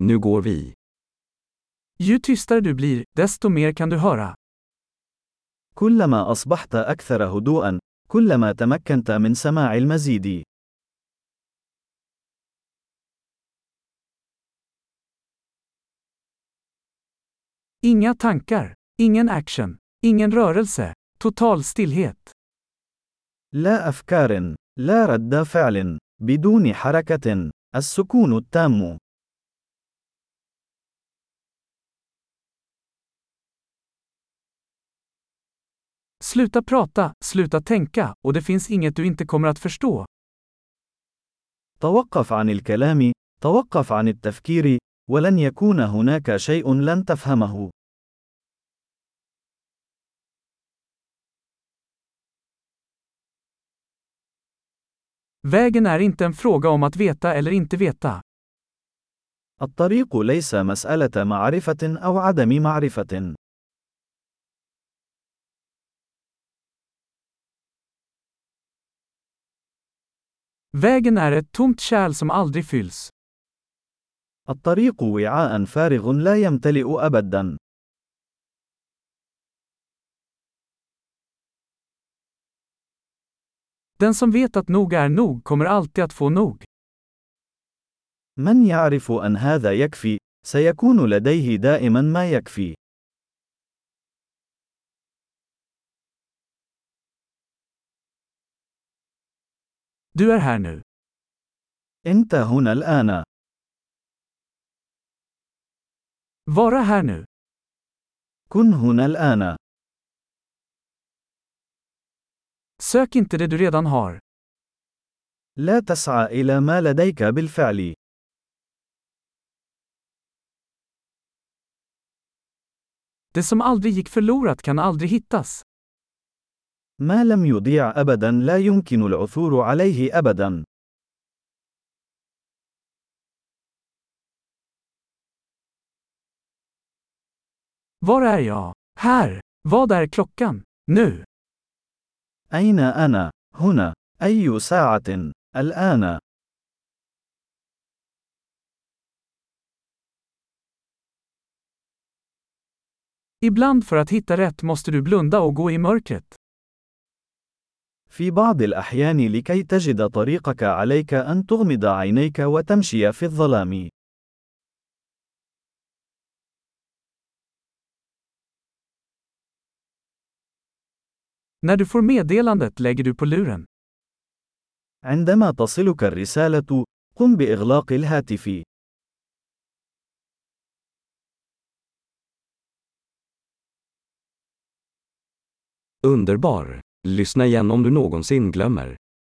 Nu går vi. Ju tystare du blir, desto mer kan du höra. كلما أصبحت أكثر هدوءا، كلما تمكنت من سماع المزيد. Inga tankar, ingen action, ingen rörelse, total stillhet. لا أفكار، لا رد فعل، بدون حركة، السكون التام. Sluta prata, sluta tänka, och det finns inget du inte kommer att förstå. توقف عن الكلام، توقف عن التفكير، ولن يكون هناك شيء لن تفهمه. Vägen är inte en fråga om att veta eller inte veta. الطريق ليس مسألة معرفة أو عدم معرفة. Vägen är ett tomt kärl som aldrig fylls. الطريق وعاء فارغ لا يمتلئ أبدا. Den som vet att nog är nog kommer alltid att få nog. من يعرف أن هذا يكفي، سيكون لديه دائما ما يكفي. Du är här nu. أنت هنا الآن. Vara här nu. كن هنا الآن. Sök inte det du redan har. لا تسعى إلى ما لديك بالفعل. Det som aldrig gick förlorat kan aldrig hittas. ما لم يضيع أبدا لا يمكن العثور عليه أبدا. Var är jag? Här. Vad är klockan? Nu. أين أنا؟ هنا. أي ساعة؟ الآن. Ibland för att hitta rätt måste du blunda och gå i mörkret. في بعض الأحيان لكي تجد طريقك عليك أن تغمض عينيك وتمشي في الظلام. När du får meddelandet lägger du på luren. عندما تصلك الرسالة، قم بإغلاق الهاتف. Underbar! Lyssna igen om du någonsin glömmer.